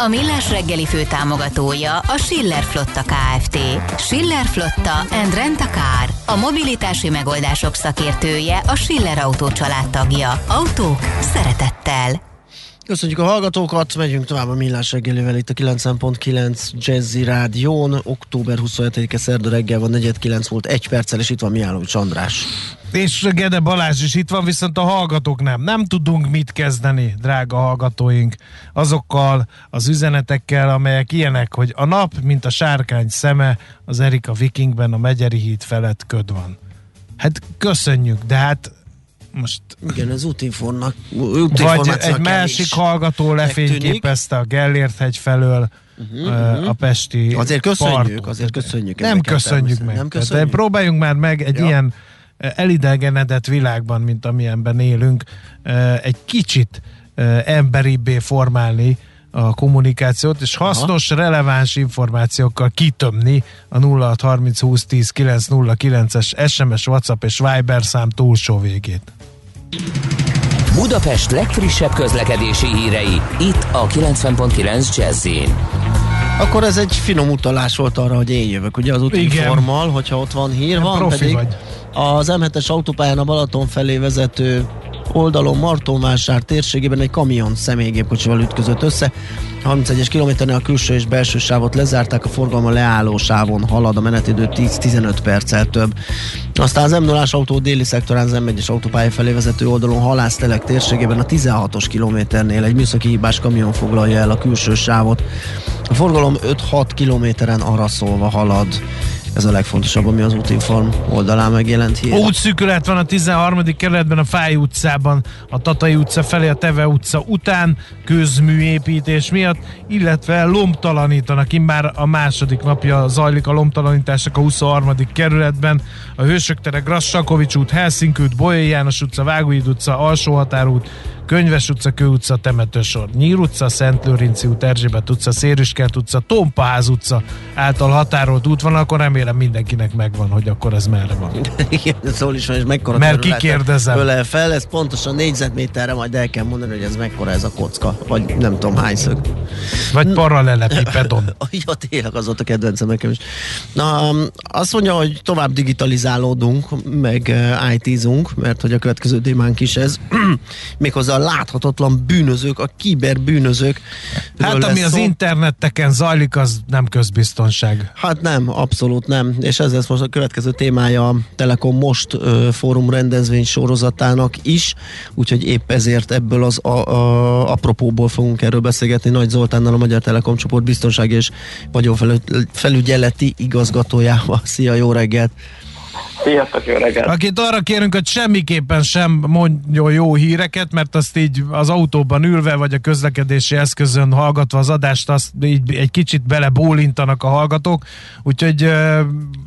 A Millás reggeli fő támogatója a Schiller Flotta KFT. Schiller Flotta and Rent a Car. A mobilitási megoldások szakértője a Schiller Autó tagja. Autók szeretettel. Köszönjük a hallgatókat, megyünk tovább a Millás reggelivel itt a 9.9 Jazzy Rádión. Október 27-e szerda reggel van, 49 volt egy perccel, és itt van Miálovics András. És Gede Balázs is itt van, viszont a hallgatók nem. Nem tudunk mit kezdeni, drága hallgatóink, azokkal az üzenetekkel, amelyek ilyenek, hogy a nap, mint a sárkány szeme, az Erika Vikingben a Megyeri híd felett köd van. Hát köszönjük, de hát most... Igen, ez útinfornak. Vagy egy másik hallgató lefényképezte a Gellért hegy felől uh-huh, a pesti Azért köszönjük, partot. azért köszönjük. Nem köszönjük meg. Nem köszönjük. De próbáljunk már meg egy ja. ilyen elidegenedett világban, mint amilyenben élünk, egy kicsit emberibbé formálni a kommunikációt, és hasznos, Aha. releváns információkkal kitömni a 0630 20 10 909-es SMS, WhatsApp és Viber szám túlsó végét. Budapest legfrissebb közlekedési hírei, itt a 90.9 jazz Akkor ez egy finom utalás volt arra, hogy én jövök, ugye az útinformal, hogyha ott van hír, van pedig vagy. az M7-es autópályán a Balaton felé vezető oldalon Martonvásár térségében egy kamion személygépkocsival ütközött össze. 31-es kilométernél a külső és belső sávot lezárták, a forgalma leálló sávon halad, a menetidő 10-15 perccel több. Aztán az m 0 autó déli szektorán az M1-es autópálya felé vezető oldalon halásztelek térségében a 16-os kilométernél egy műszaki hibás kamion foglalja el a külső sávot. A forgalom 5-6 kilométeren arra szólva halad. Ez a legfontosabb, ami az útinform oldalán megjelent hír. Útszűkület van a 13. kerületben, a Fáj utcában, a Tatai utca felé, a Teve utca után, közműépítés miatt, illetve lombtalanítanak. Immár a második napja zajlik a lombtalanítások a 23. kerületben, a Hősök tere, Grassalkovics út, Helsinki út, Bolyai János utca, Vágóid utca, Alsó határút, Könyves utca, Kő utca, Temetősor, Nyír utca, Szent Lőrinci út, Erzsébet utca, Szérüskert utca, Tompaház utca által határolt akkor remélem mindenkinek megvan, hogy akkor ez merre van. Igen, szól is van, és mekkora Mert kikérdezem. Ölel fel, ez pontosan négyzetméterre majd el kell mondani, hogy ez mekkora ez a kocka, vagy nem tudom hány szög. Vagy parallelepipedon. ja, tényleg az volt a kedvencem nekem is. Na, azt mondja, hogy tovább digitalizálódunk, meg uh, IT-zunk, mert hogy a következő témánk is ez. Méghozzá a láthatatlan bűnözők, a kiberbűnözők. Hát ami az szó. interneteken zajlik, az nem közbiztonság. Hát nem, abszolút nem. És ez lesz most a következő témája a Telekom Most ö, fórum rendezvény sorozatának is, úgyhogy épp ezért ebből az a, a, apropóból fogunk erről beszélgetni Nagy Zoltánnal, a Magyar Telekom csoport biztonsági és vagyonfelügyeleti igazgatójával. Szia, jó reggelt! Sziasztok, jó reggelt! Akit arra kérünk, hogy semmiképpen sem mondjon jó híreket, mert azt így az autóban ülve, vagy a közlekedési eszközön hallgatva az adást, azt így egy kicsit bele bólintanak a hallgatók, úgyhogy uh,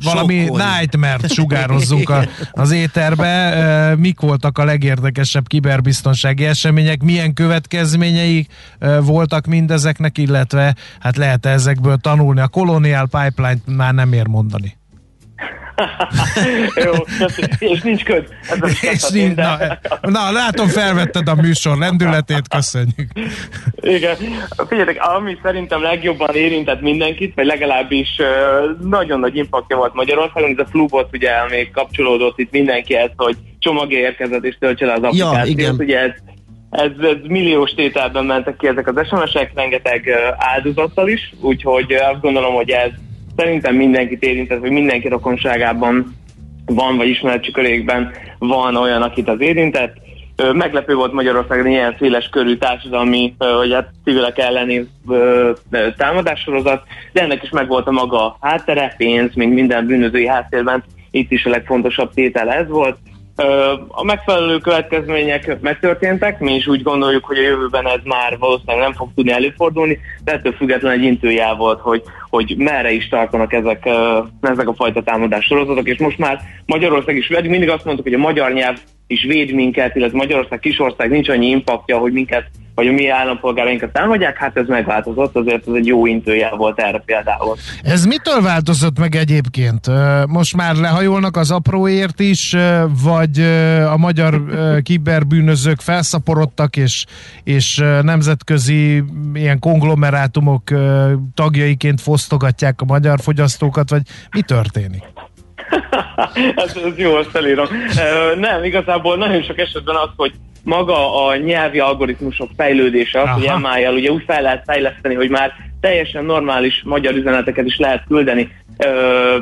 valami nightmare sugározzunk a, az éterbe. Uh, mik voltak a legérdekesebb kiberbiztonsági események, milyen következményei uh, voltak mindezeknek, illetve hát lehet -e ezekből tanulni. A Colonial Pipeline-t már nem ér mondani. Jó. És nincs köd. És nincs, de... na, na, látom, felvetted a műsor lendületét, köszönjük. Igen. Figyeljetek, ami szerintem legjobban érintett mindenkit, vagy legalábbis nagyon nagy impaktja volt Magyarországon, ez a Flubot ugye még kapcsolódott itt mindenkihez, hogy csomag érkezett és töltse le az applikációt. Ja, igen. Ugye ez, ez, ez milliós tételben mentek ki ezek az SMS-ek, rengeteg áldozattal is, úgyhogy azt gondolom, hogy ez szerintem mindenkit érintett, vagy mindenki rokonságában van, vagy ismereti körékben van olyan, akit az érintett. Meglepő volt Magyarországon ilyen széles körű társadalmi, hogy hát civilek elleni támadássorozat, de ennek is megvolt a maga háttere, pénz, még minden bűnözői háttérben, itt is a legfontosabb tétel ez volt. A megfelelő következmények megtörténtek, mi is úgy gondoljuk, hogy a jövőben ez már valószínűleg nem fog tudni előfordulni, de ettől függetlenül egy intőjel volt, hogy, hogy merre is tartanak ezek, ezek a fajta támadás sorozatok, és most már Magyarország is, mindig azt mondtuk, hogy a magyar nyelv is véd minket, illetve Magyarország kisország nincs annyi impaktja, hogy minket vagy a mi állampolgárainkat támadják, hát ez megváltozott, azért ez egy jó intőjel volt erre például. Ez mitől változott meg egyébként? Most már lehajolnak az apróért is, vagy a magyar kiberbűnözők felszaporodtak, és, és nemzetközi ilyen konglomerátumok tagjaiként fosztogatják a magyar fogyasztókat, vagy mi történik? Ez, ez jó, azt elírom. Nem, igazából nagyon sok esetben az, hogy maga a nyelvi algoritmusok fejlődése, az, Aha. hogy MI-jel ugye úgy fel lehet fejleszteni, hogy már teljesen normális magyar üzeneteket is lehet küldeni.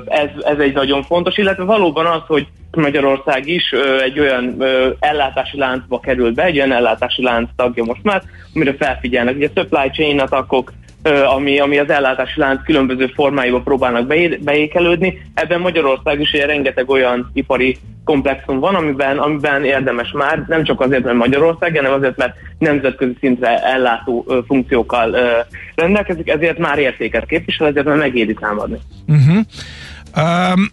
Ez, ez egy nagyon fontos, illetve valóban az, hogy Magyarország is egy olyan ellátási láncba került be, egy olyan ellátási lánc tagja most már, amire felfigyelnek. Ugye supply chain atakok, ami, ami az ellátási lánc különböző formáiba próbálnak beékelődni. Ebben Magyarország is ugye rengeteg olyan ipari komplexum van, amiben, amiben érdemes már, nem csak azért, mert Magyarország, hanem azért, mert nemzetközi szintre ellátó funkciókkal rendelkezik, ezért már értéket képvisel, ezért már megéri támadni. Uh-huh. Um,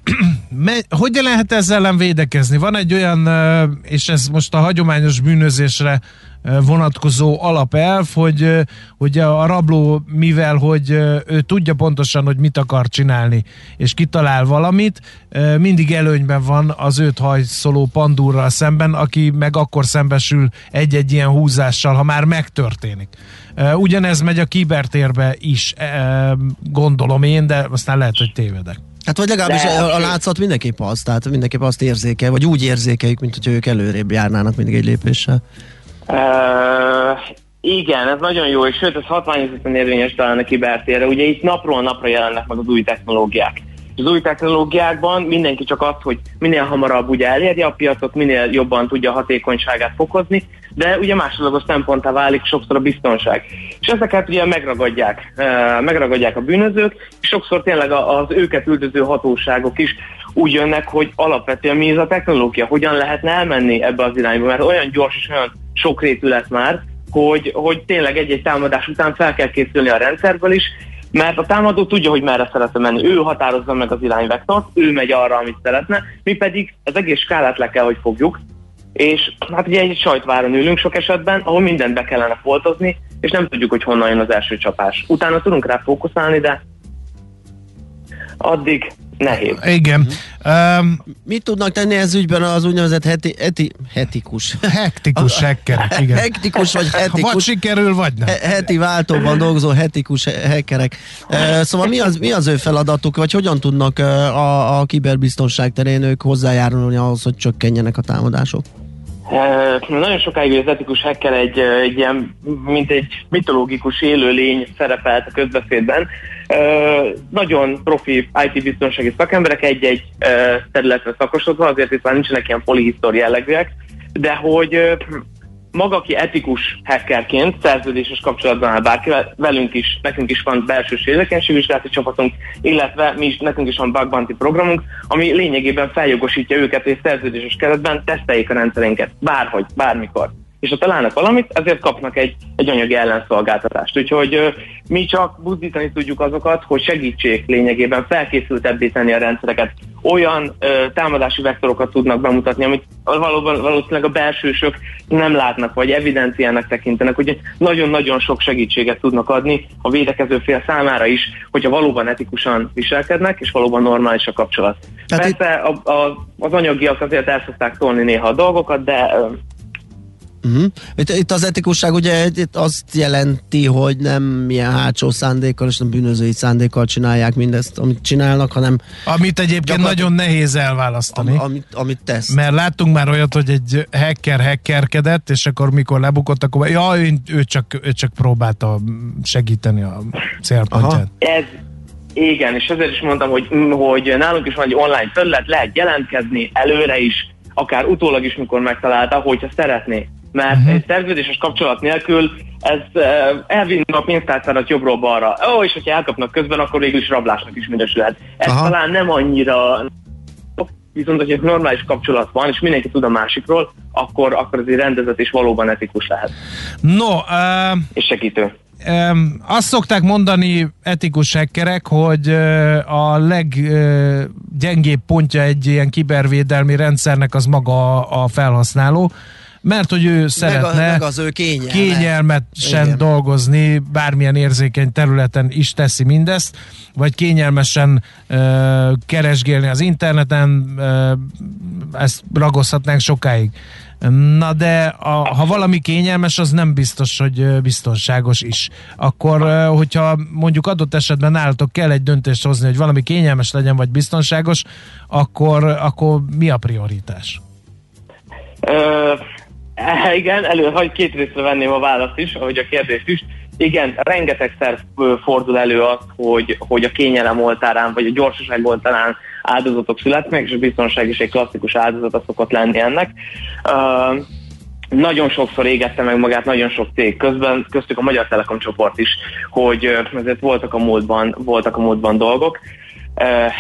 hogyan lehet ezzel ellen védekezni? Van egy olyan, és ez most a hagyományos bűnözésre vonatkozó alapelv, hogy, hogy a rabló, mivel hogy ő tudja pontosan, hogy mit akar csinálni, és kitalál valamit, mindig előnyben van az őt hajszoló pandúrral szemben, aki meg akkor szembesül egy-egy ilyen húzással, ha már megtörténik. Ugyanez megy a kibertérbe is, gondolom én, de aztán lehet, hogy tévedek. Hát vagy legalábbis De, a, a látszat mindenképp az, tehát mindenképp azt érzékel, vagy úgy érzékeljük, mint hogy ők előrébb járnának mindig egy lépéssel. Uh, igen, ez nagyon jó, és sőt, ez hatványozottan érvényes talán a kibertérre. Ugye itt napról napra jelennek meg az új technológiák. Az új technológiákban mindenki csak azt, hogy minél hamarabb ugye elérje a piacot, minél jobban tudja a hatékonyságát fokozni, de ugye másodlagos szemponttá válik sokszor a biztonság. És ezeket ugye megragadják, megragadják a bűnözők, és sokszor tényleg az őket üldöző hatóságok is úgy jönnek, hogy alapvetően mi ez a technológia, hogyan lehetne elmenni ebbe az irányba, mert olyan gyors és olyan sokrétű lett már, hogy, hogy tényleg egy-egy támadás után fel kell készülni a rendszerből is, mert a támadó tudja, hogy merre szeretne menni. Ő határozza meg az irányvektort, ő megy arra, amit szeretne, mi pedig az egész skálát le kell, hogy fogjuk, és hát ugye egy sajtváron ülünk sok esetben, ahol mindent be kellene foltozni, és nem tudjuk, hogy honnan jön az első csapás. Utána tudunk rá fókuszálni, de addig nehéz. Igen. Um, Mit tudnak tenni ez ügyben az úgynevezett heti, heti, hetikus? Hektikus hekkerek, igen. Hektikus vagy hetikus. Vagy sikerül, vagy nem. Heti váltóban dolgozó hetikus hekkerek. Uh, szóval mi az, mi az ő feladatuk, vagy hogyan tudnak a, a kiberbiztonság terén ők hozzájárulni ahhoz, hogy csökkenjenek a támadások? Nagyon sokáig az etikus hacker egy, egy ilyen, mint egy mitológikus élőlény szerepelt a közbeszédben. Nagyon profi IT biztonsági szakemberek egy-egy területre szakosodva, azért már nincsenek ilyen polihisztori jellegűek, de hogy maga, aki etikus hackerként szerződéses kapcsolatban áll bárkivel, velünk is, nekünk is van belső sérülékenységvizsgálati csapatunk, illetve mi is, nekünk is van bug bounty programunk, ami lényegében feljogosítja őket, és szerződéses keretben teszteljék a rendszerénket, bárhogy, bármikor és ha találnak valamit, ezért kapnak egy, egy anyagi ellenszolgáltatást. Úgyhogy mi csak buzdítani tudjuk azokat, hogy segítsék lényegében felkészültebbé tenni a rendszereket. Olyan ö, támadási vektorokat tudnak bemutatni, amit valóban, valószínűleg a belsősök nem látnak, vagy evidenciának tekintenek. Úgyhogy nagyon-nagyon sok segítséget tudnak adni a védekező fél számára is, hogyha valóban etikusan viselkednek, és valóban normális a kapcsolat. Tehát Persze itt... a, a, az anyagiak azért el szokták tolni néha a dolgokat, de Uh-huh. Itt, itt az etikusság ugye itt azt jelenti, hogy nem milyen hátsó szándékkal és nem bűnözői szándékkal csinálják mindezt, amit csinálnak, hanem... Amit egyébként nagyon nehéz elválasztani. Am, amit, amit tesz. Mert láttunk már olyat, hogy egy hacker hackerkedett, és akkor mikor lebukott, akkor ja, ő, ő, csak, ő csak próbálta segíteni a célpontját. Ez, igen, és ezért is mondtam, hogy, hogy nálunk is van egy online felület, lehet jelentkezni előre is, akár utólag is, mikor megtalálta, hogyha szeretné mert uh-huh. egy szerződéses kapcsolat nélkül ez elvinni a pénztárcádat jobbról balra. Ó, és hogyha elkapnak közben, akkor végül is rablásnak is minősülhet. Ez Aha. talán nem annyira viszont hogyha normális kapcsolat van, és mindenki tud a másikról, akkor, akkor az egy rendezet is valóban etikus lehet. No, uh, és segítő. Um, azt szokták mondani etikus hackerek, hogy uh, a leggyengébb uh, pontja egy ilyen kibervédelmi rendszernek az maga a, a felhasználó mert hogy ő szeretne meg, a, meg az ő kényelme. kényelmesen Igen. dolgozni, bármilyen érzékeny területen is teszi mindezt, vagy kényelmesen uh, keresgélni az interneten, uh, ezt ragozhatnánk sokáig. Na de a, ha valami kényelmes, az nem biztos, hogy biztonságos is. Akkor, hogyha mondjuk adott esetben nálatok kell egy döntést hozni, hogy valami kényelmes legyen, vagy biztonságos, akkor, akkor mi a prioritás? igen, elő, hogy két részre venném a választ is, ahogy a kérdést is. Igen, rengetegszer fordul elő az, hogy, hogy a kényelem oltárán, vagy a gyorsaság oltárán áldozatok születnek, és a biztonság is egy klasszikus áldozat szokott lenni ennek. Uh, nagyon sokszor égette meg magát nagyon sok cég közben, köztük a Magyar Telekom csoport is, hogy ezért voltak a múltban, voltak a múltban dolgok uh,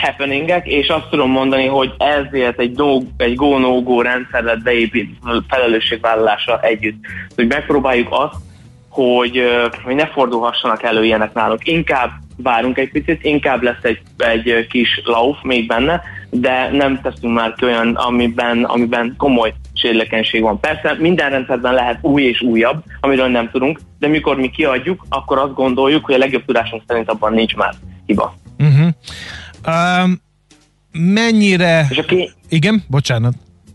happeningek, és azt tudom mondani, hogy ezért egy, no, egy go-no-go rendszer lett beépít felelősségvállalása együtt. Hogy megpróbáljuk azt, hogy, uh, hogy ne fordulhassanak elő ilyenek nálunk. Inkább várunk egy picit, inkább lesz egy, egy kis lauf még benne, de nem teszünk már ki olyan, amiben, amiben komoly sérülékenység van. Persze minden rendszerben lehet új és újabb, amiről nem tudunk, de mikor mi kiadjuk, akkor azt gondoljuk, hogy a legjobb tudásunk szerint abban nincs már hiba. Um, mennyire... És a ké... Igen, bocsánat.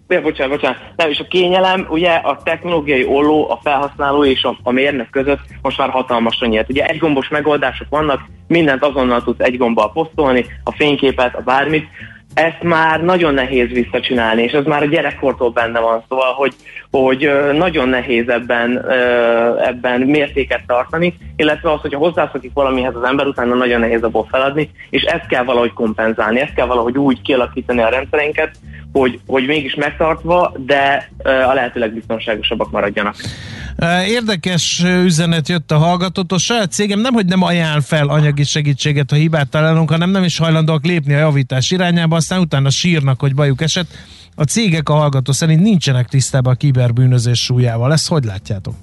Ja, bocsánat, bocsánat. Nem, és a kényelem, ugye a technológiai olló, a felhasználó és a, a mérnök között most már hatalmasra nyílt. Ugye egygombos megoldások vannak, mindent azonnal tudsz egy gombbal posztolni, a fényképet, a bármit, ezt már nagyon nehéz visszacsinálni, és ez már a gyerekkortól benne van, szóval, hogy, hogy nagyon nehéz ebben, ebben mértéket tartani, illetve az, hogyha hozzászokik valamihez az ember, utána nagyon nehéz abból feladni, és ezt kell valahogy kompenzálni, ezt kell valahogy úgy kialakítani a rendszereinket, hogy, hogy mégis megtartva, de a lehető legbiztonságosabbak maradjanak. Érdekes üzenet jött a hallgatótól. Saját cégem nem, hogy nem ajánl fel anyagi segítséget, ha hibát találunk, hanem nem is hajlandóak lépni a javítás irányába, aztán utána sírnak, hogy bajuk esett. A cégek a hallgató szerint nincsenek tisztában a kiberbűnözés súlyával. Ezt hogy látjátok?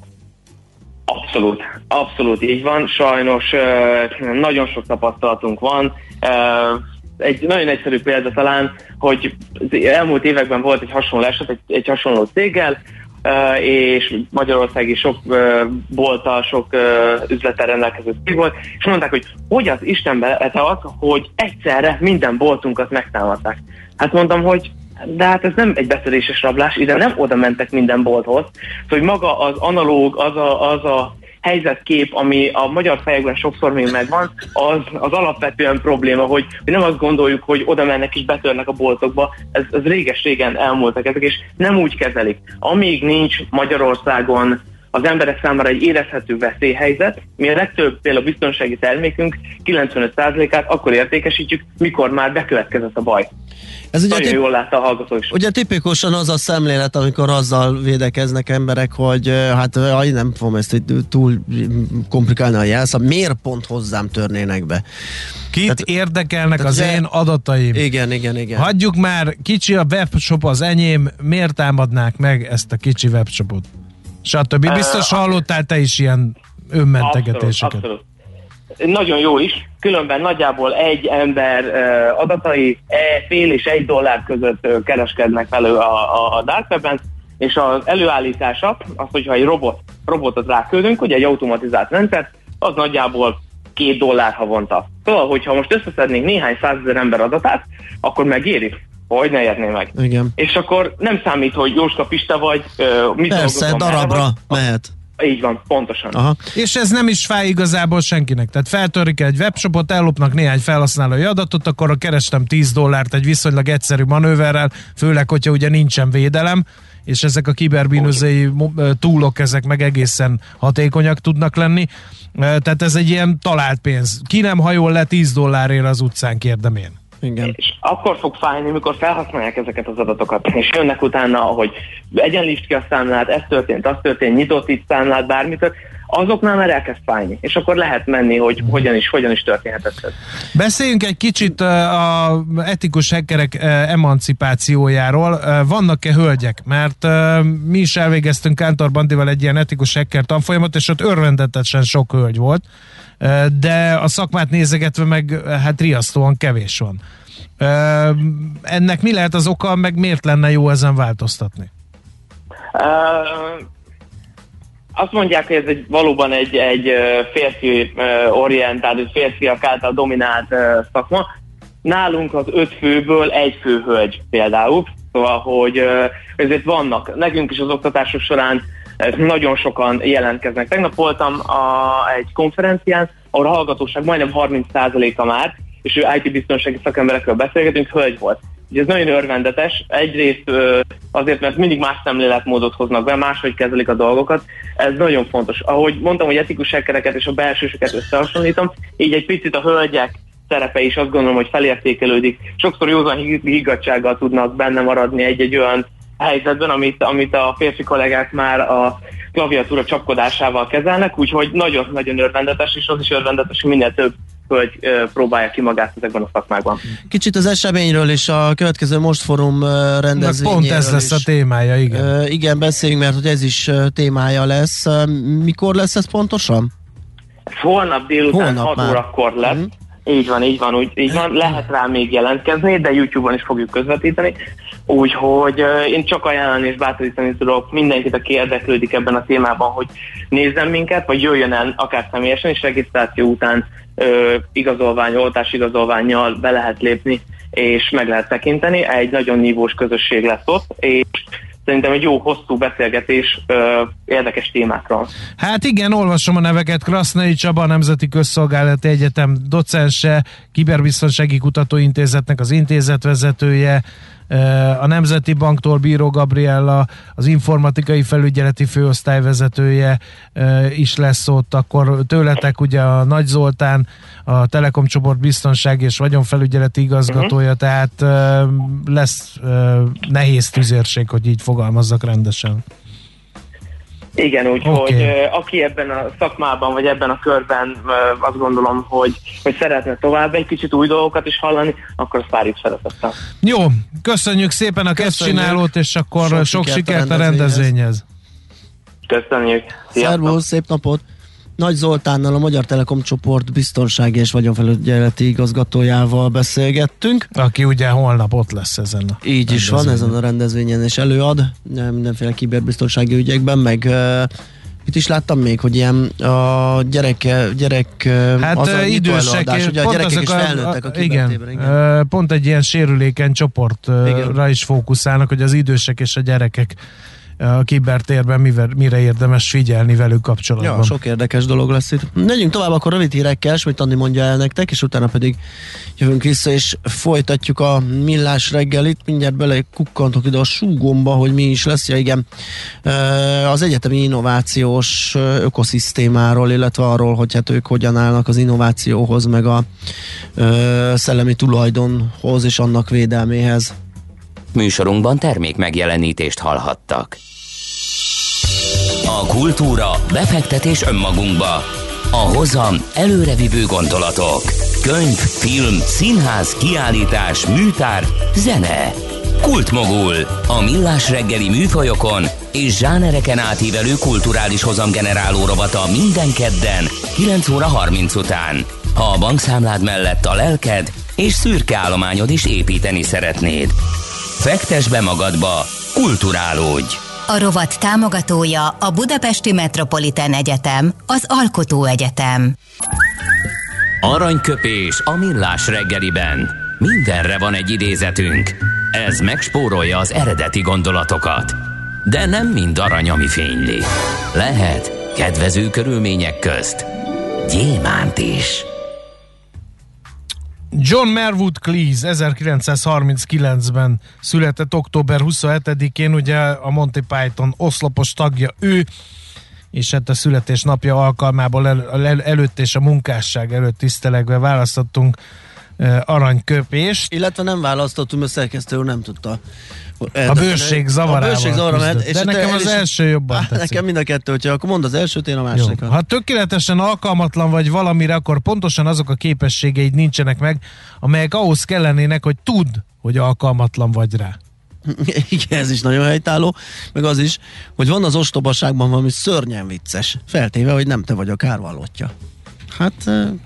Abszolút, abszolút így van. Sajnos nagyon sok tapasztalatunk van. Egy nagyon egyszerű példa talán, hogy elmúlt években volt egy hasonló eset, egy, egy hasonló céggel, és Magyarországi sok bolttal, sok üzlettel rendelkező cég volt, és mondták, hogy hogy az Istenbe az, hogy egyszerre minden boltunkat megtámadták. Hát mondtam, hogy de hát ez nem egy beszeréses rablás, ide nem oda mentek minden bolthoz. Szóval hogy maga az analóg, az a, az a helyzetkép, ami a magyar fejekben sokszor még megvan, az, az alapvetően probléma, hogy, hogy nem azt gondoljuk, hogy oda mennek és betörnek a boltokba, ez, ez réges-régen elmúltak ezek, és nem úgy kezelik. Amíg nincs Magyarországon az emberek számára egy érezhető veszélyhelyzet. Mi a legtöbb például a biztonsági termékünk 95%-át akkor értékesítjük, mikor már bekövetkezett a baj. Ez ugye Nagyon tip- jól látta a hallgató is. Ugye tipikusan az a szemlélet, amikor azzal védekeznek emberek, hogy hát aj, nem fogom ezt túl komplikálni a jelszab, miért pont hozzám törnének be? Kit tehát, érdekelnek tehát az ugye, én adataim? Igen, igen, igen. Hagyjuk már, kicsi a webshop az enyém, miért támadnák meg ezt a kicsi webshopot? Stb. Biztos hallottál te is ilyen önmentegetéseket. Abszolút, abszolút nagyon jó is, különben nagyjából egy ember adatai e, fél és egy dollár között kereskednek elő a, a Dark Web-en, és az előállítása, az, hogyha egy robot, robotot ráküldünk, ugye egy automatizált rendszer, az nagyjából két dollár havonta. Szóval, hogyha most összeszednénk néhány százezer ember adatát, akkor megéri. Hogy ne érné meg. Igen. És akkor nem számít, hogy Jóska Pista vagy, mit Persze, darabra mehet. Így van, pontosan. Aha. És ez nem is fáj igazából senkinek. Tehát feltörik egy webshopot, ellopnak néhány felhasználói adatot, akkor kerestem 10 dollárt egy viszonylag egyszerű manőverrel, főleg, hogyha ugye nincsen védelem, és ezek a kiberbínözői túlok, ezek meg egészen hatékonyak tudnak lenni. Tehát ez egy ilyen talált pénz. Ki nem hajol le 10 dollárért az utcán, kérdem én. Igen. És akkor fog fájni, mikor felhasználják ezeket az adatokat, és jönnek utána, hogy egyenlítsd ki a számlát, ez történt, az történt, nyitott itt számlát, bármit, azoknál már elkezd fájni, és akkor lehet menni, hogy mhm. hogyan is, hogyan is történhetett ez. Beszéljünk egy kicsit a etikus hackerek emancipációjáról. Vannak-e hölgyek? Mert mi is elvégeztünk Kántor Bandival egy ilyen etikus hacker tanfolyamot, és ott örvendetesen sok hölgy volt, de a szakmát nézegetve meg hát riasztóan kevés van. Ennek mi lehet az oka, meg miért lenne jó ezen változtatni? Uh, azt mondják, hogy ez egy, valóban egy, egy férfi orientált, egy férfiak által dominált szakma. Nálunk az öt főből egy fő hölgy például, szóval, hogy ezért vannak. Nekünk is az oktatások során nagyon sokan jelentkeznek. Tegnap voltam a, egy konferencián, ahol a hallgatóság majdnem 30%-a már, és ő IT biztonsági szakemberekről beszélgetünk, hölgy volt. Ugye ez nagyon örvendetes, egyrészt azért, mert mindig más szemléletmódot hoznak be, máshogy kezelik a dolgokat, ez nagyon fontos. Ahogy mondtam, hogy etikus hackereket és a belsősöket összehasonlítom, így egy picit a hölgyek szerepe is azt gondolom, hogy felértékelődik. Sokszor józan higgadsággal tudnak benne maradni egy-egy olyan helyzetben, amit, amit a férfi kollégák már a klaviatúra csapkodásával kezelnek, úgyhogy nagyon-nagyon örvendetes, és az is örvendetes, hogy minél több hölgy próbálja ki magát ezekben a szakmákban. Kicsit az eseményről és a következő Most Forum rendezvényéről Pont ez lesz a témája, igen. Igen, beszéljünk, mert hogy ez is témája lesz. Mikor lesz ez pontosan? Holnap délután Holnap 6 már. órakor lesz. Mm. Így van, így van, úgy, így van. Lehet rá még jelentkezni, de YouTube-on is fogjuk közvetíteni. Úgyhogy én csak ajánlani és bátorítani tudok mindenkit, aki érdeklődik ebben a témában, hogy nézzen minket, vagy jöjjön el akár személyesen, és regisztráció után uh, igazolvány, oltás igazolványjal be lehet lépni, és meg lehet tekinteni. Egy nagyon nívós közösség lesz ott, és szerintem egy jó hosszú beszélgetés ö, érdekes témákról. Hát igen, olvasom a neveket. Krasznai Csaba, Nemzeti Közszolgálati Egyetem docense, Kiberbiztonsági Kutatóintézetnek az intézetvezetője, a Nemzeti Banktól Bíró Gabriella, az informatikai felügyeleti főosztály vezetője is lesz ott, akkor tőletek ugye a Nagy Zoltán, a Telekom csoport biztonsági és vagyonfelügyeleti igazgatója, uh-huh. tehát lesz nehéz tüzérség, hogy így fogalmazzak rendesen. Igen, úgyhogy okay. aki ebben a szakmában, vagy ebben a körben azt gondolom, hogy, hogy szeretne tovább egy kicsit új dolgokat is hallani, akkor azt várjuk szeretettel. Jó, köszönjük szépen a kezdcsinálót, és akkor sok, sok sikert a rendezvényhez. Köszönjük. Szervusz, szép napot! Nagy Zoltánnal, a Magyar Telekom csoport biztonsági és vagyonfelügyeleti igazgatójával beszélgettünk. Aki ugye holnap ott lesz ezen a Így is van, ezen a rendezvényen és előad, mindenféle kiberbiztonsági ügyekben, meg Itt is láttam még, hogy ilyen a gyerek, gyerek hát, az a idősek, előadás, ugye a gyerekek is felnőttek a, a igen, igen. Pont egy ilyen sérülékeny csoportra igen. is fókuszálnak, hogy az idősek és a gyerekek a kibertérben mivel, mire érdemes figyelni velük kapcsolatban. Ja, sok érdekes dolog lesz itt. Megyünk tovább akkor rövid hírekkel, amit Andi mondja el nektek, és utána pedig jövünk vissza, és folytatjuk a millás reggelit. Mindjárt bele kukkantok ide a súgomba, hogy mi is lesz. Ja, igen, az egyetemi innovációs ökoszisztémáról, illetve arról, hogy hát ők hogyan állnak az innovációhoz, meg a szellemi tulajdonhoz és annak védelméhez. Műsorunkban termék megjelenítést hallhattak. A kultúra, befektetés önmagunkba. A hozam előrevívő gondolatok. Könyv, film, színház, kiállítás, műtár, zene. Kultmogul. A millás reggeli műfajokon és zsánereken átívelő kulturális hozamgeneráló rovata minden kedden 9 óra 30 után. Ha a bankszámlád mellett a lelked és szürke állományod is építeni szeretnéd. Fektes be magadba, kulturálódj! A rovat támogatója a Budapesti Metropolitán Egyetem, az Alkotó Egyetem. Aranyköpés a millás reggeliben. Mindenre van egy idézetünk. Ez megspórolja az eredeti gondolatokat. De nem mind arany, ami fényli. Lehet kedvező körülmények közt gyémánt is. John Merwood Cleese 1939-ben született október 27-én, ugye a Monty Python oszlopos tagja ő, és hát a születésnapja alkalmából el, el, előtt és a munkásság előtt tisztelegve választottunk aranyköpést. Illetve nem választottunk, mert szerkesztő nem tudta a bőség zavarával. A bőség zavarával. És de nekem az első jobban á, tetszik. Nekem mind a kettő, hogyha akkor mondd az elsőt, én a másodikat. Ha tökéletesen alkalmatlan vagy valamire, akkor pontosan azok a képességeid nincsenek meg, amelyek ahhoz kellenének, hogy tudd, hogy alkalmatlan vagy rá. Igen, ez is nagyon helytálló, meg az is, hogy van az ostobaságban valami szörnyen vicces, feltéve, hogy nem te vagy a kárvallottja. Hát, igen.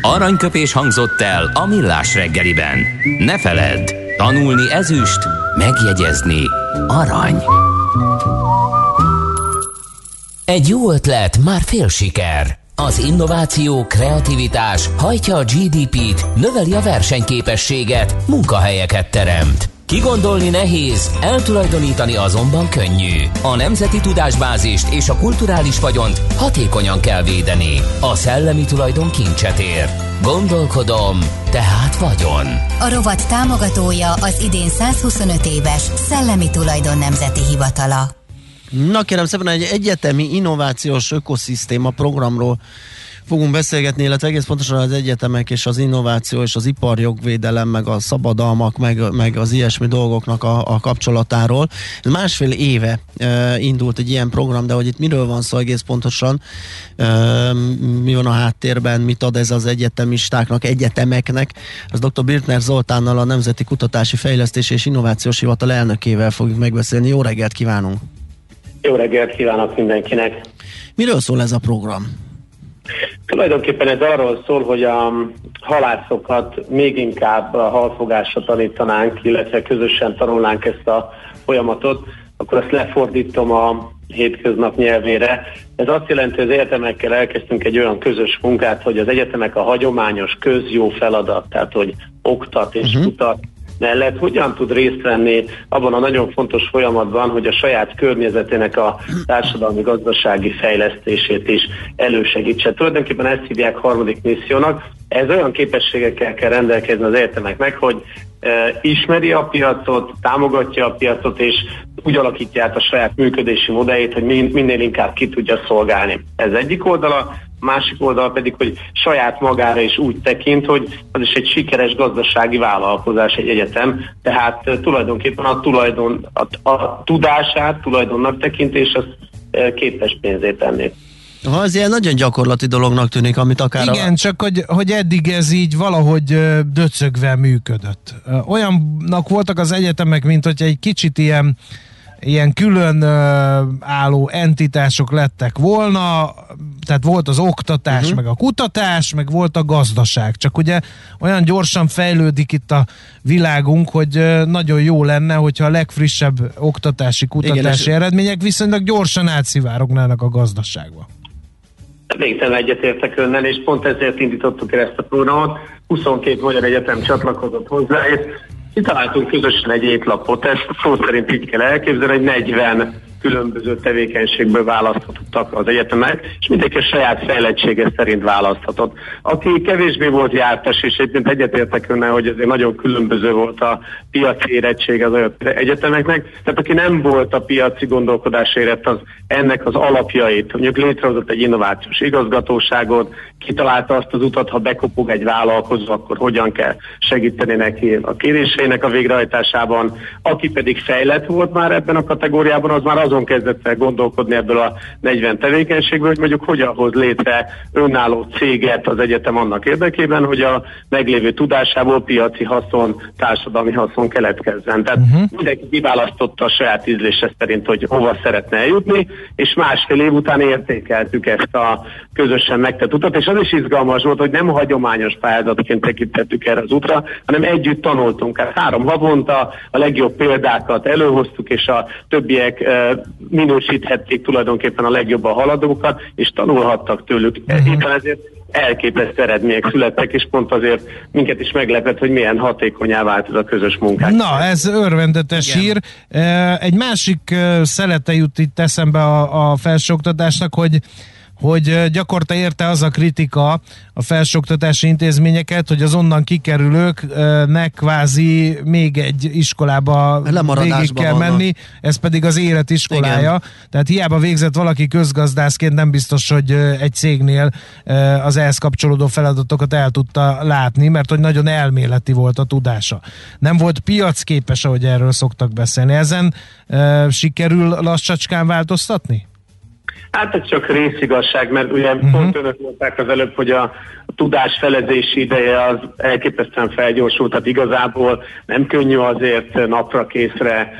Aranyköpés hangzott el a millás reggeliben. Ne feledd, tanulni ezüst, megjegyezni arany. Egy jó ötlet, már fél siker. Az innováció, kreativitás hajtja a GDP-t, növeli a versenyképességet, munkahelyeket teremt. Kigondolni nehéz, eltulajdonítani azonban könnyű. A nemzeti tudásbázist és a kulturális vagyont hatékonyan kell védeni. A szellemi tulajdon kincset ér. Gondolkodom, tehát vagyon. A rovat támogatója az idén 125 éves Szellemi Tulajdon Nemzeti Hivatala. Na kérem szépen, egy egyetemi innovációs ökoszisztéma programról fogunk beszélgetni, illetve egész pontosan az egyetemek és az innováció és az iparjogvédelem, meg a szabadalmak, meg, meg az ilyesmi dolgoknak a, a kapcsolatáról. Ez másfél éve e, indult egy ilyen program, de hogy itt miről van szó egész pontosan, e, mi van a háttérben, mit ad ez az egyetemistáknak, egyetemeknek, az dr. Birtner Zoltánnal a Nemzeti Kutatási Fejlesztés és Innovációs Hivatal elnökével fogjuk megbeszélni. Jó reggelt kívánunk! Jó reggelt kívánok mindenkinek! Miről szól ez a program? Tulajdonképpen ez arról szól, hogy a halászokat még inkább a halfogásra tanítanánk, illetve közösen tanulnánk ezt a folyamatot, akkor azt lefordítom a hétköznap nyelvére. Ez azt jelenti, hogy az egyetemekkel elkezdtünk egy olyan közös munkát, hogy az egyetemek a hagyományos közjó feladat, tehát hogy oktat és uh-huh. kutat, mellett hogyan tud részt venni abban a nagyon fontos folyamatban, hogy a saját környezetének a társadalmi gazdasági fejlesztését is elősegítse. Tulajdonképpen ezt hívják harmadik missziónak. Ez olyan képességekkel kell rendelkezni az egyetemeknek, hogy e, ismeri a piacot, támogatja a piacot, és úgy alakítja át a saját működési modelljét, hogy minél inkább ki tudja szolgálni. Ez egyik oldala másik oldal pedig, hogy saját magára is úgy tekint, hogy az is egy sikeres gazdasági vállalkozás, egy egyetem, tehát tulajdonképpen a tulajdon, a, a tudását tulajdonnak tekintés, az képes pénzét tenni. Ha ez ilyen nagyon gyakorlati dolognak tűnik, amit akár... Igen, a... csak hogy, hogy eddig ez így valahogy döcögve működött. Olyannak voltak az egyetemek, mint hogy egy kicsit ilyen ilyen külön álló entitások lettek volna, tehát volt az oktatás, uh-huh. meg a kutatás, meg volt a gazdaság. Csak ugye olyan gyorsan fejlődik itt a világunk, hogy nagyon jó lenne, hogyha a legfrissebb oktatási, kutatási Igen, eredmények viszonylag gyorsan átszivárognának a gazdaságba. Végtelen egyetértek önnel, és pont ezért indítottuk el ezt a programot. 22 magyar egyetem csatlakozott hozzá, és kitaláltunk közösen egy étlapot, ezt szó szerint így kell elképzelni, hogy 40 különböző tevékenységből választhatottak az egyetemek, és mindenki a saját fejlettsége szerint választhatott. Aki kevésbé volt jártas, és egyébként egyetértek önnel, hogy ezért nagyon különböző volt a piaci érettség az egyetemeknek, tehát aki nem volt a piaci gondolkodás érett, az ennek az alapjait, mondjuk létrehozott egy innovációs igazgatóságot, kitalálta azt az utat, ha bekopog egy vállalkozó, akkor hogyan kell segíteni neki a kéréseinek a végrehajtásában. Aki pedig fejlett volt már ebben a kategóriában, az már azon kezdett el gondolkodni ebből a 40 tevékenységből, hogy mondjuk hogyan hoz létre önálló céget az egyetem annak érdekében, hogy a meglévő tudásából piaci haszon, társadalmi haszon keletkezzen. Tehát uh-huh. mindenki kiválasztotta a saját ízlése szerint, hogy hova szeretne eljutni, és másfél év után értékeltük ezt a közösen megtett utat, és az is izgalmas volt, hogy nem hagyományos pályázatként tekintettük erre az útra, hanem együtt tanultunk. Hát három havonta a legjobb példákat előhoztuk, és a többiek minősíthették tulajdonképpen a legjobban haladókat, és tanulhattak tőlük. Uh-huh. Éppen ezért elképesztő eredmények születtek, és pont azért minket is meglepett, hogy milyen hatékonyá vált ez a közös munkák. Na, ez örvendetes Igen. hír. Egy másik szelete jut itt eszembe a, a felsőoktatásnak, hogy hogy gyakorta érte az a kritika a felsőoktatási intézményeket, hogy az onnan kikerülőknek kvázi még egy iskolába végig kell vannak. menni, ez pedig az élet iskolája. Igen. Tehát hiába végzett valaki közgazdászként, nem biztos, hogy egy cégnél az ehhez kapcsolódó feladatokat el tudta látni, mert hogy nagyon elméleti volt a tudása. Nem volt piacképes, ahogy erről szoktak beszélni. Ezen sikerül lassacskán változtatni? Hát ez csak részigasság, mert ugye uh-huh. pont önök mondták az előbb, hogy a tudás felezési ideje az elképesztően felgyorsult, tehát igazából nem könnyű azért napra készre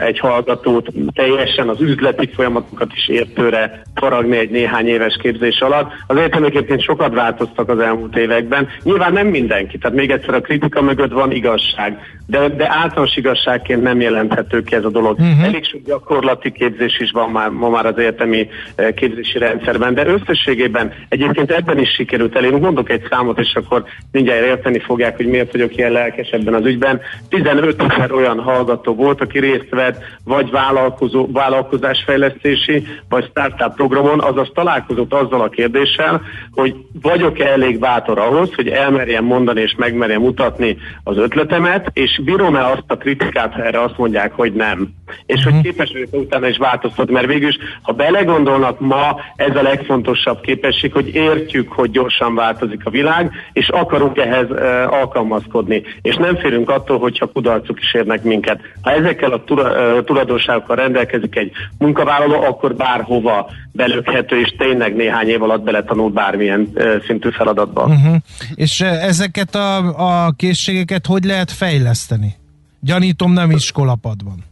egy hallgatót teljesen az üzleti folyamatokat is értőre faragni egy néhány éves képzés alatt. Az egyetemek sokat változtak az elmúlt években. Nyilván nem mindenki, tehát még egyszer a kritika mögött van igazság, de, de általános igazságként nem jelenthető ki ez a dolog. Uh-huh. Elég sok gyakorlati képzés is van már, ma már az egyetemi képzési rendszerben, de összességében egyébként ebben is sikerült elérni mondok egy számot, és akkor mindjárt érteni fogják, hogy miért vagyok ilyen lelkes ebben az ügyben. 15 ezer olyan hallgató volt, aki részt vett vagy vállalkozó, vállalkozásfejlesztési, vagy startup programon, azaz találkozott azzal a kérdéssel, hogy vagyok-e elég bátor ahhoz, hogy elmerjem mondani és megmerjem mutatni az ötletemet, és bírom-e azt a kritikát, ha erre azt mondják, hogy nem. És hogy mhm. képes vagyok utána is változtatni, mert végül is, ha belegondolnak ma, ez a legfontosabb képesség, hogy értjük, hogy gyorsan változik a világ, és akarunk ehhez uh, alkalmazkodni. És nem félünk attól, hogyha kudarcok is érnek minket. Ha ezekkel a tulajdonságokkal rendelkezik egy munkavállaló, akkor bárhova belökhető, és tényleg néhány év alatt beletanul bármilyen szintű feladatba. Uh-huh. És ezeket a, a készségeket hogy lehet fejleszteni? Gyanítom nem iskolapadban.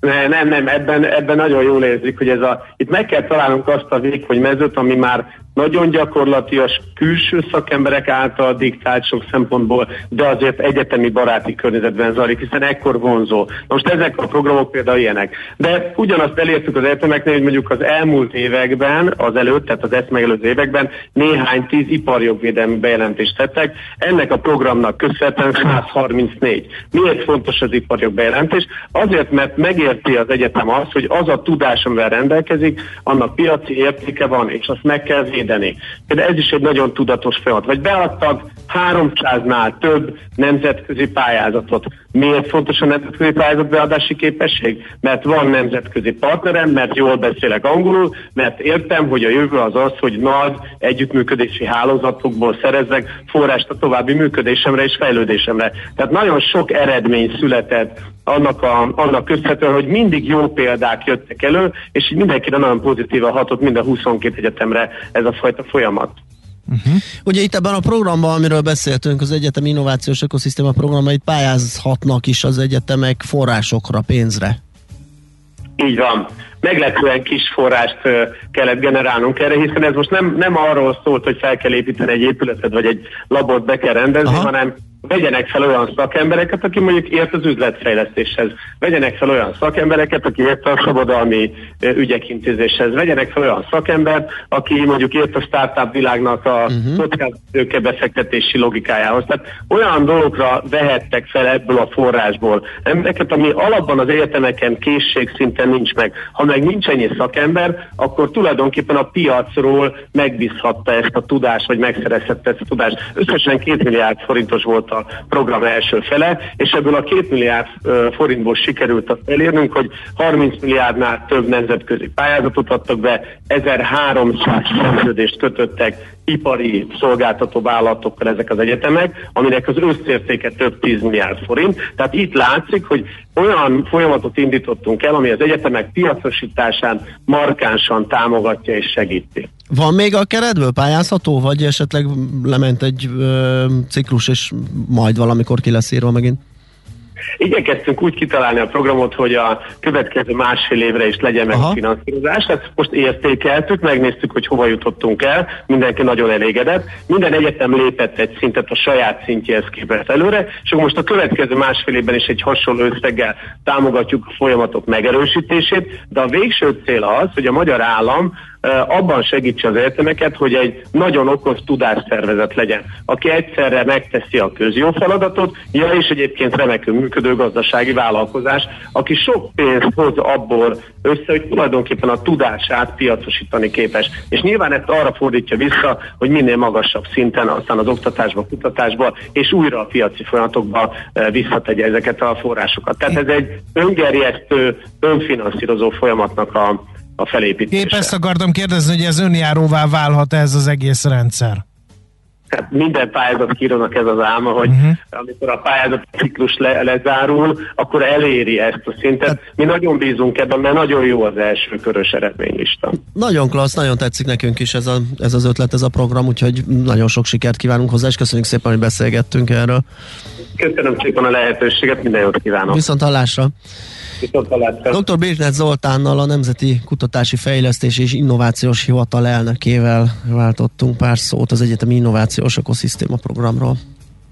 Ne, nem, nem, ebben, ebben nagyon jól érzik, hogy ez a, itt meg kell találnunk azt a vékony mezőt, ami már nagyon gyakorlatias külső szakemberek által diktált sok szempontból, de azért egyetemi baráti környezetben zajlik, hiszen ekkor vonzó. Most ezek a programok például ilyenek. De ugyanazt elértük az egyetemeknél, hogy mondjuk az elmúlt években, az előtt, tehát az ezt megelőző években néhány tíz iparjogvédelmi bejelentést tettek. Ennek a programnak köszönhetően 134. Miért fontos az iparjog bejelentés? Azért, mert megérti az egyetem azt, hogy az a tudás, amivel rendelkezik, annak piaci értéke van, és azt meg kell védeni védeni. De ez is egy nagyon tudatos folyamat. Vagy beadtak 300-nál több nemzetközi pályázatot. Miért fontos a nemzetközi pályázat beadási képesség? Mert van nemzetközi partnerem, mert jól beszélek angolul, mert értem, hogy a jövő az az, hogy nagy együttműködési hálózatokból szerezzek forrást a további működésemre és fejlődésemre. Tehát nagyon sok eredmény született annak, a, annak köszönhetően, hogy mindig jó példák jöttek elő, és mindenkire nagyon pozitívan hatott mind a 22 egyetemre ez a fajta folyamat. Uh-huh. Ugye itt ebben a programban, amiről beszéltünk, az Egyetem Innovációs Ökoszisztéma programait pályázhatnak is az egyetemek forrásokra, pénzre. Így van. Meglepően kis forrást kellett generálnunk erre, hiszen ez most nem, nem arról szólt, hogy fel kell építeni egy épületet, vagy egy labort be kell rendezni, Aha. hanem vegyenek fel olyan szakembereket, aki mondjuk ért az üzletfejlesztéshez, vegyenek fel olyan szakembereket, aki ért a szabadalmi ügyek intézéshez, vegyenek fel olyan szakembert, aki mondjuk ért a startup világnak a uh-huh. befektetési logikájához. Tehát olyan dolgokra vehettek fel ebből a forrásból. Embereket, ami alapban az egyetemeken készség szinten nincs meg. Ha meg nincs ennyi szakember, akkor tulajdonképpen a piacról megbízhatta ezt a tudást, vagy megszerezhette ezt a tudást. Összesen két milliárd forintos volt a program első fele, és ebből a két milliárd forintból sikerült azt elérnünk, hogy 30 milliárdnál több nemzetközi pályázatot adtak be, 1300 szerződést kötöttek ipari szolgáltató vállalatokkal ezek az egyetemek, aminek az összértéke több 10 milliárd forint. Tehát itt látszik, hogy olyan folyamatot indítottunk el, ami az egyetemek piacosításán markánsan támogatja és segíti. Van még a keretből pályázható, vagy esetleg lement egy ö, ciklus, és majd valamikor ki lesz írva megint? Igyekeztünk úgy kitalálni a programot, hogy a következő másfél évre is legyen meg Aha. a finanszírozás. Ezt most értékeltük, megnéztük, hogy hova jutottunk el, mindenki nagyon elégedett. Minden egyetem lépett egy szintet a saját szintjéhez képest előre, és akkor most a következő másfél évben is egy hasonló összeggel támogatjuk a folyamatok megerősítését, de a végső cél az, hogy a magyar állam abban segítse az egyetemeket, hogy egy nagyon okos tudásszervezet legyen, aki egyszerre megteszi a közjó feladatot, ja és egyébként remekül működő gazdasági vállalkozás, aki sok pénzt hoz abból össze, hogy tulajdonképpen a tudását piacosítani képes. És nyilván ezt arra fordítja vissza, hogy minél magasabb szinten, aztán az oktatásba, kutatásba, és újra a piaci folyamatokba visszategye ezeket a forrásokat. Tehát ez egy öngerjesztő, önfinanszírozó folyamatnak a, a felépítése. Épp ezt akartam kérdezni, hogy ez önjáróvá válhat ez az egész rendszer? Hát minden pályázat kírónak ez az álma, hogy uh-huh. amikor a pályázat ciklus le, lezárul, akkor eléri ezt a szintet. Hát, Mi nagyon bízunk ebben, mert nagyon jó az első körös eredménylista. Nagyon klassz, nagyon tetszik nekünk is ez, a, ez az ötlet, ez a program, úgyhogy nagyon sok sikert kívánunk hozzá, és köszönjük szépen, hogy beszélgettünk erről. Köszönöm szépen a lehetőséget, minden jót kívánok. Viszont hallásra. Dr. Birknet Zoltánnal, a Nemzeti Kutatási Fejlesztés és Innovációs Hivatal elnökével váltottunk pár szót az Egyetemi Innovációs Ökoszisztéma programról.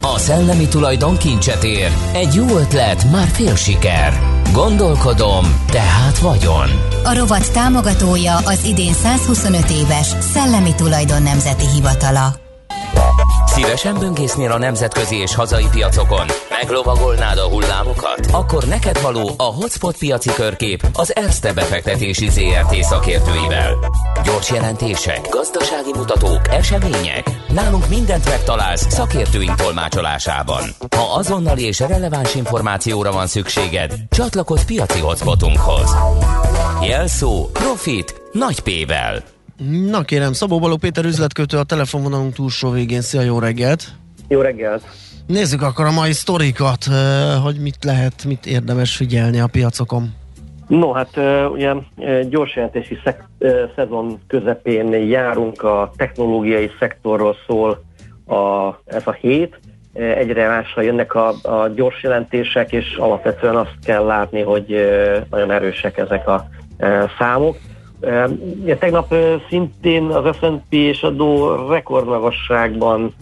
A szellemi tulajdon kincset ér. Egy jó ötlet, már fél siker. Gondolkodom, tehát vagyon. A rovat támogatója az idén 125 éves Szellemi Tulajdon Nemzeti Hivatala. Szívesen böngésznél a nemzetközi és hazai piacokon? Meglovagolnád a hullámokat? Akkor neked való a Hotspot piaci körkép az Erste befektetési ZRT szakértőivel. Gyors jelentések, gazdasági mutatók, események. Nálunk mindent megtalálsz szakértőink tolmácsolásában. Ha azonnali és releváns információra van szükséged, csatlakozz piaci hotspotunkhoz. Jelszó Profit nagy P-vel. Na kérem, Szabó Baló Péter üzletkötő a telefonvonalunk túlsó végén. Szia, jó reggelt! Jó reggelt! Nézzük akkor a mai sztorikat, hogy mit lehet, mit érdemes figyelni a piacokon. No, hát ugye gyors jelentési szek- szezon közepén járunk, a technológiai szektorról szól a, ez a hét. Egyre másra jönnek a, a gyors jelentések, és alapvetően azt kell látni, hogy nagyon erősek ezek a számok. Ja, tegnap szintén az S&P és a Dow rekordmagasságban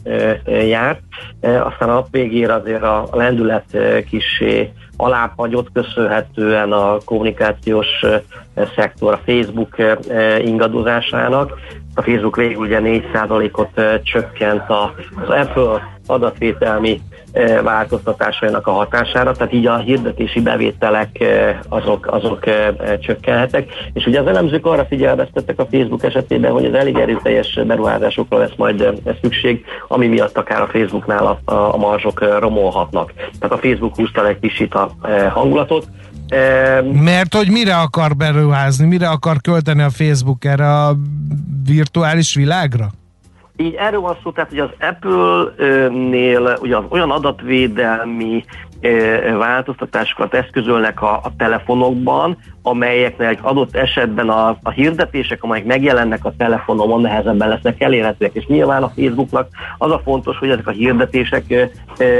járt, aztán a nap végére azért a lendület kisé alábbhagyott köszönhetően a kommunikációs szektor, a Facebook ingadozásának. A Facebook végül ugye 4%-ot csökkent az Apple adatvételmi változtatásainak a hatására, tehát így a hirdetési bevételek azok, azok csökkenhetek. És ugye az elemzők arra figyelmeztettek a Facebook esetében, hogy az elég erőteljes beruházásokra lesz majd szükség, ami miatt akár a Facebooknál a, a marzsok romolhatnak. Tehát a Facebook húzta egy kicsit a hangulatot. Mert hogy mire akar beruházni, mire akar költeni a Facebook erre a virtuális világra? Így erről van szó, tehát hogy az Apple-nél ugye az olyan adatvédelmi változtatásokat eszközölnek a, a telefonokban, amelyeknek adott esetben a, a hirdetések, amelyek megjelennek a telefonomon, nehezebben lesznek elérhetőek. És nyilván a Facebooknak az a fontos, hogy ezek a hirdetések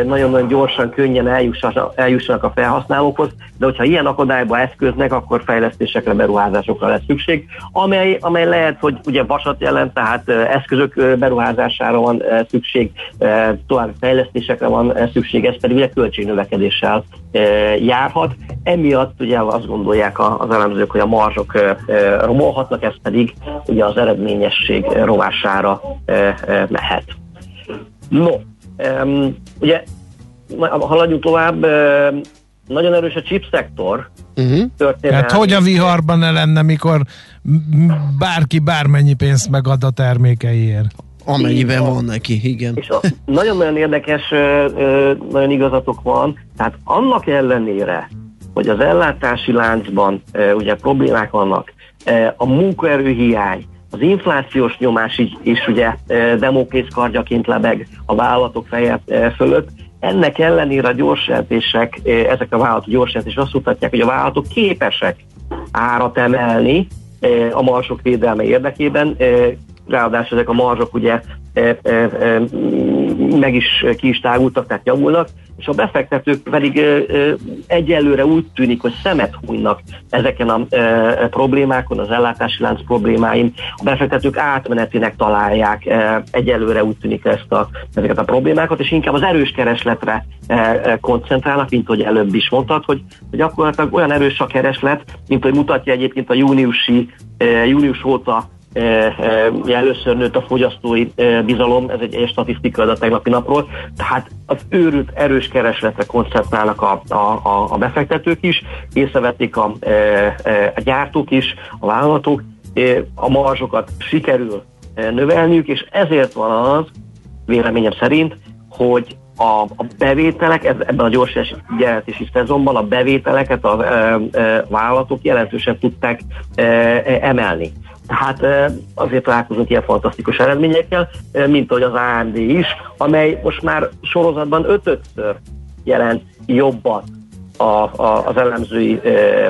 nagyon-nagyon gyorsan, könnyen eljussanak, eljussanak a felhasználókhoz, de hogyha ilyen akadályba eszköznek, akkor fejlesztésekre, beruházásokra lesz szükség, amely, amely lehet, hogy ugye vasat jelent, tehát eszközök beruházására van szükség, további fejlesztésekre van szükség, ez pedig ugye költségnövekedéssel járhat. Emiatt ugye azt gondolják az elemzők, hogy a marzsok romolhatnak, ez pedig ugye az eredményesség rovására mehet. No, ugye haladjunk tovább, nagyon erős a chip szektor. Uh-huh. Hát hogy a viharban ne lenne, mikor bárki bármennyi pénzt megad a termékeiért? Amennyiben van neki, igen. És nagyon-nagyon érdekes, nagyon igazatok van, tehát annak ellenére, hogy az ellátási láncban ugye problémák vannak, a munkaerőhiány, az inflációs nyomás is, is ugye demókész kardjaként lebeg a vállalatok feje fölött, ennek ellenére a gyorsjelentések, ezek a vállalatok gyorsjelentések azt mutatják, hogy a vállalatok képesek árat emelni a marsok védelme érdekében, ráadásul ezek a marzsok ugye meg is ki is tágultak, tehát javulnak, és a befektetők pedig e, e, egyelőre úgy tűnik, hogy szemet hújnak ezeken a e, e, problémákon, az ellátási lánc problémáin. A befektetők átmenetinek találják e, egyelőre úgy tűnik ezt a, ezeket a problémákat, és inkább az erős keresletre e, e, koncentrálnak, mint hogy előbb is mondtad, hogy, gyakorlatilag olyan erős a kereslet, mint hogy mutatja egyébként a júniusi, e, június óta először nőtt a fogyasztói bizalom, ez egy statisztika a tegnapi napról, tehát az őrült erős keresletre koncentrálnak a, a, a, a befektetők is, észrevették a, a gyártók is, a vállalatok, a marzsokat sikerül növelniük, és ezért van az, véleményem szerint, hogy a, a bevételek, ez, ebben a gyors jelentési szezonban a bevételeket a e, e, vállalatok jelentősen tudták e, emelni. Tehát azért találkozunk ilyen fantasztikus eredményekkel, mint ahogy az AMD is, amely most már sorozatban ötödször jelent jobbat a, a, az elemzői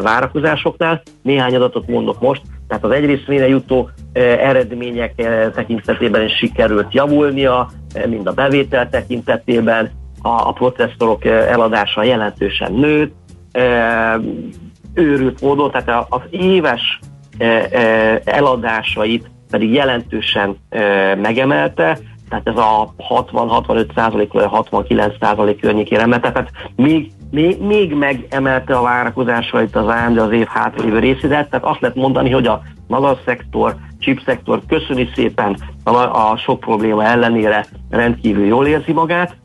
várakozásoknál. Néhány adatot mondok most, tehát az egyrészt jutó eredmények tekintetében is sikerült javulnia, mind a bevétel tekintetében, a, a processzorok eladása jelentősen nőtt, őrült módon, tehát az éves eladásait pedig jelentősen megemelte, tehát ez a 60-65 százalék, vagy 69 százalék környékére emelte, tehát még, még, még megemelte a várakozásait az AMD az év hátrévő részére, tehát azt lehet mondani, hogy a magas szektor, chipszektor köszöni szépen a, a sok probléma ellenére rendkívül jól érzi magát,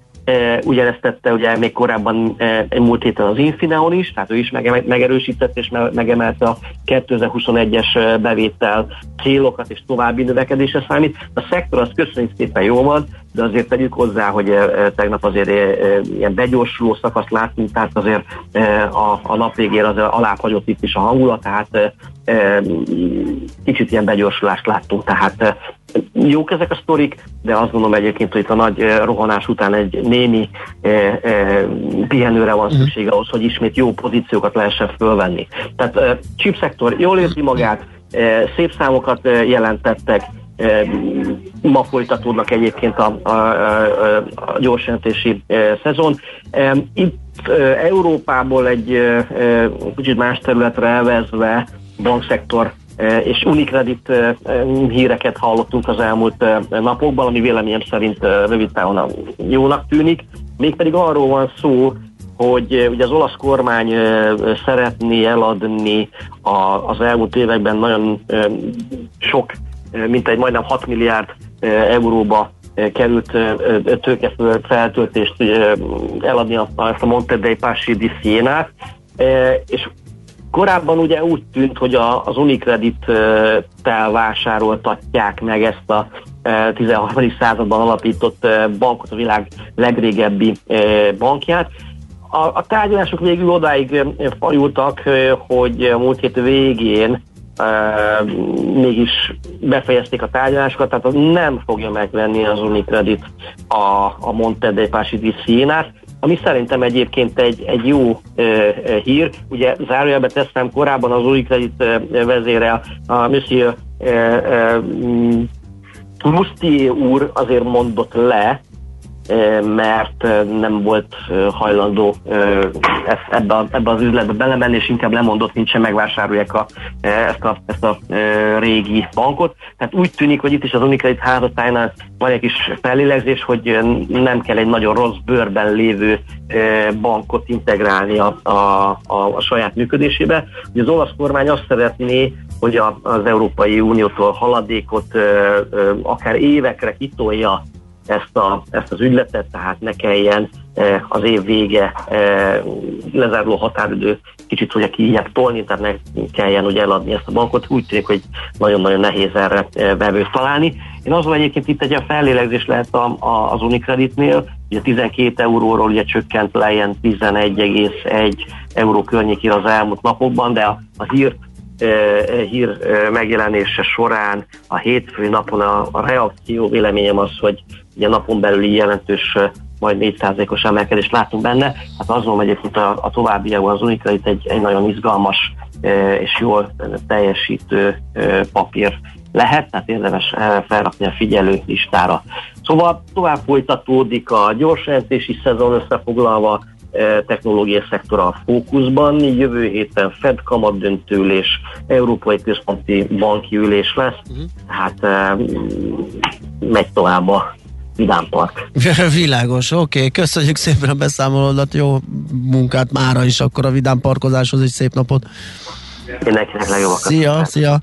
Ugyanezt tette ugye még korábban múlt héten az Infineon is, tehát ő is megerősített és megemelte a 2021-es bevétel célokat és további növekedésre számít. A szektor az köszönjük szépen jó van, de azért tegyük hozzá, hogy tegnap azért ilyen begyorsuló szakaszt láttunk, tehát azért a, a nap végén az alábbhagyott itt is a hangulat, tehát kicsit ilyen begyorsulást láttunk, tehát jók ezek a sztorik, de azt gondolom egyébként, hogy itt a nagy rohanás után egy némi pihenőre van mhm. szüksége ahhoz, hogy ismét jó pozíciókat lehessen fölvenni. Tehát chip szektor jól érzi magát, szép számokat jelentettek, ma folytatódnak egyébként a, a, a, a gyorsjelentési szezon. Itt Európából egy kicsit más területre elvezve bankszektor és Unicredit híreket hallottunk az elmúlt napokban, ami véleményem szerint rövid távon jónak tűnik. Mégpedig arról van szó, hogy ugye az olasz kormány szeretné eladni az elmúlt években nagyon sok, mint egy majdnem 6 milliárd euróba került tőkefeltöltést eladni ezt a Monte dei Passi di Siena, és Korábban ugye úgy tűnt, hogy a, az Unicredit-tel vásároltatják meg ezt a 13. században alapított bankot, a világ legrégebbi bankját. A, a tárgyalások végül odáig fajultak, hogy a múlt hét végén Uh, mégis befejezték a tárgyalásokat, tehát nem fogja megvenni az Unicredit a, a Monte dei Paschi di Sienát ami szerintem egyébként egy, egy jó e, e, hír. Ugye zárójelbe teszem, korábban az új kredit vezére, a Monsieur e, e, Mustier úr azért mondott le, mert nem volt hajlandó ebbe, ebbe az üzletbe belemenni, és inkább lemondott, mint sem megvásárolják a, ezt, a, ezt a régi bankot. Tehát úgy tűnik, hogy itt is az Unicredit házatájnál van egy kis fellélegzés, hogy nem kell egy nagyon rossz bőrben lévő bankot integrálni a, a, a, a saját működésébe. Ugye az olasz kormány azt szeretné, hogy a, az Európai Uniótól haladékot akár évekre kitolja ezt, a, ezt az ügyletet, tehát ne kelljen e, az év vége e, lezáruló határidő kicsit ugye kijebb tolni, tehát ne kelljen ugye eladni ezt a bankot. Úgy tűnik, hogy nagyon-nagyon nehéz erre e, vevőt találni. Én azon egyébként itt egy a fellélegzés lehet a, a, az Unicreditnél, ugye 12 euróról ugye csökkent le ilyen 11,1 euró környékére az elmúlt napokban, de a, a hírt hír megjelenése során a hétfői napon a, a reakció véleményem az, hogy ugye napon belüli jelentős majd 4%-os emelkedést látunk benne. Hát azt mondom egyébként a, a továbbiakban az Unicredit egy, egy nagyon izgalmas és jól teljesítő papír lehet, tehát érdemes felrakni a figyelő listára. Szóval tovább folytatódik a gyorsjelentési szezon összefoglalva, technológiai szektora a fókuszban. Jövő héten Fed kamatdöntőülés, Európai Központi Banki ülés lesz, uh-huh. hát megy tovább a Vidám Park. Világos, oké, okay. köszönjük szépen a beszámolódat, jó munkát mára is akkor a Vidám Parkozáshoz, egy szép napot. Mindenkinek legjobbakat. Szia, szia.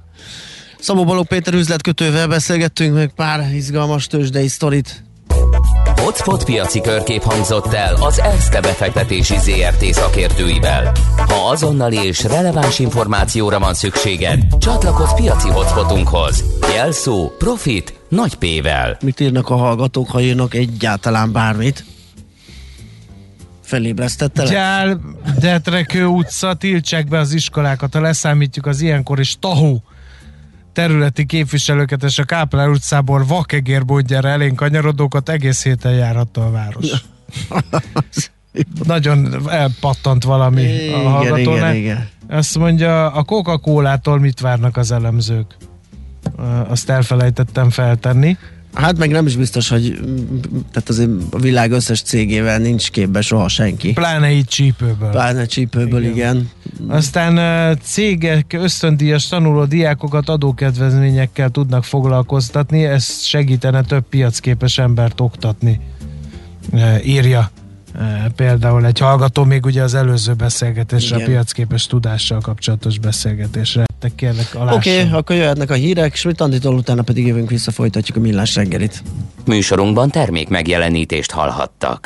Szabó Baló Péter üzletkötővel beszélgettünk meg pár izgalmas tőzsdei sztorit. Hotspot piaci körkép hangzott el az ESZTE befektetési ZRT szakértőivel. Ha azonnali és releváns információra van szükséged, csatlakozz piaci hotspotunkhoz. Jelszó Profit nagy P-vel. Mit írnak a hallgatók, ha írnak egyáltalán bármit? Felébresztette Gyál, Detrekő utca, tiltsák be az iskolákat, ha leszámítjuk az ilyenkor is tahó területi képviselőket és a Káplár utcából vakegér bodjára elénk kanyarodókat egész héten járhatta a város. Nagyon elpattant valami igen, a hallgatónál. Igen, igen. Azt mondja, a Coca-Colától mit várnak az elemzők? Azt elfelejtettem feltenni. Hát meg nem is biztos, hogy tehát azért a világ összes cégével nincs képbe soha senki. Pláne így csípőből. Pláne csípőből, igen. igen. Aztán cégek ösztöndíjas tanuló diákokat adókedvezményekkel tudnak foglalkoztatni, ez segítene több piacképes embert oktatni, írja például egy hallgató még ugye az előző beszélgetésre, Igen. a piacképes tudással kapcsolatos beszélgetésre. Te kérlek Oké, okay, akkor jöhetnek a hírek, Schmidt Anditól utána pedig jövünk vissza, folytatjuk a millás reggelit. Műsorunkban termék megjelenítést hallhattak.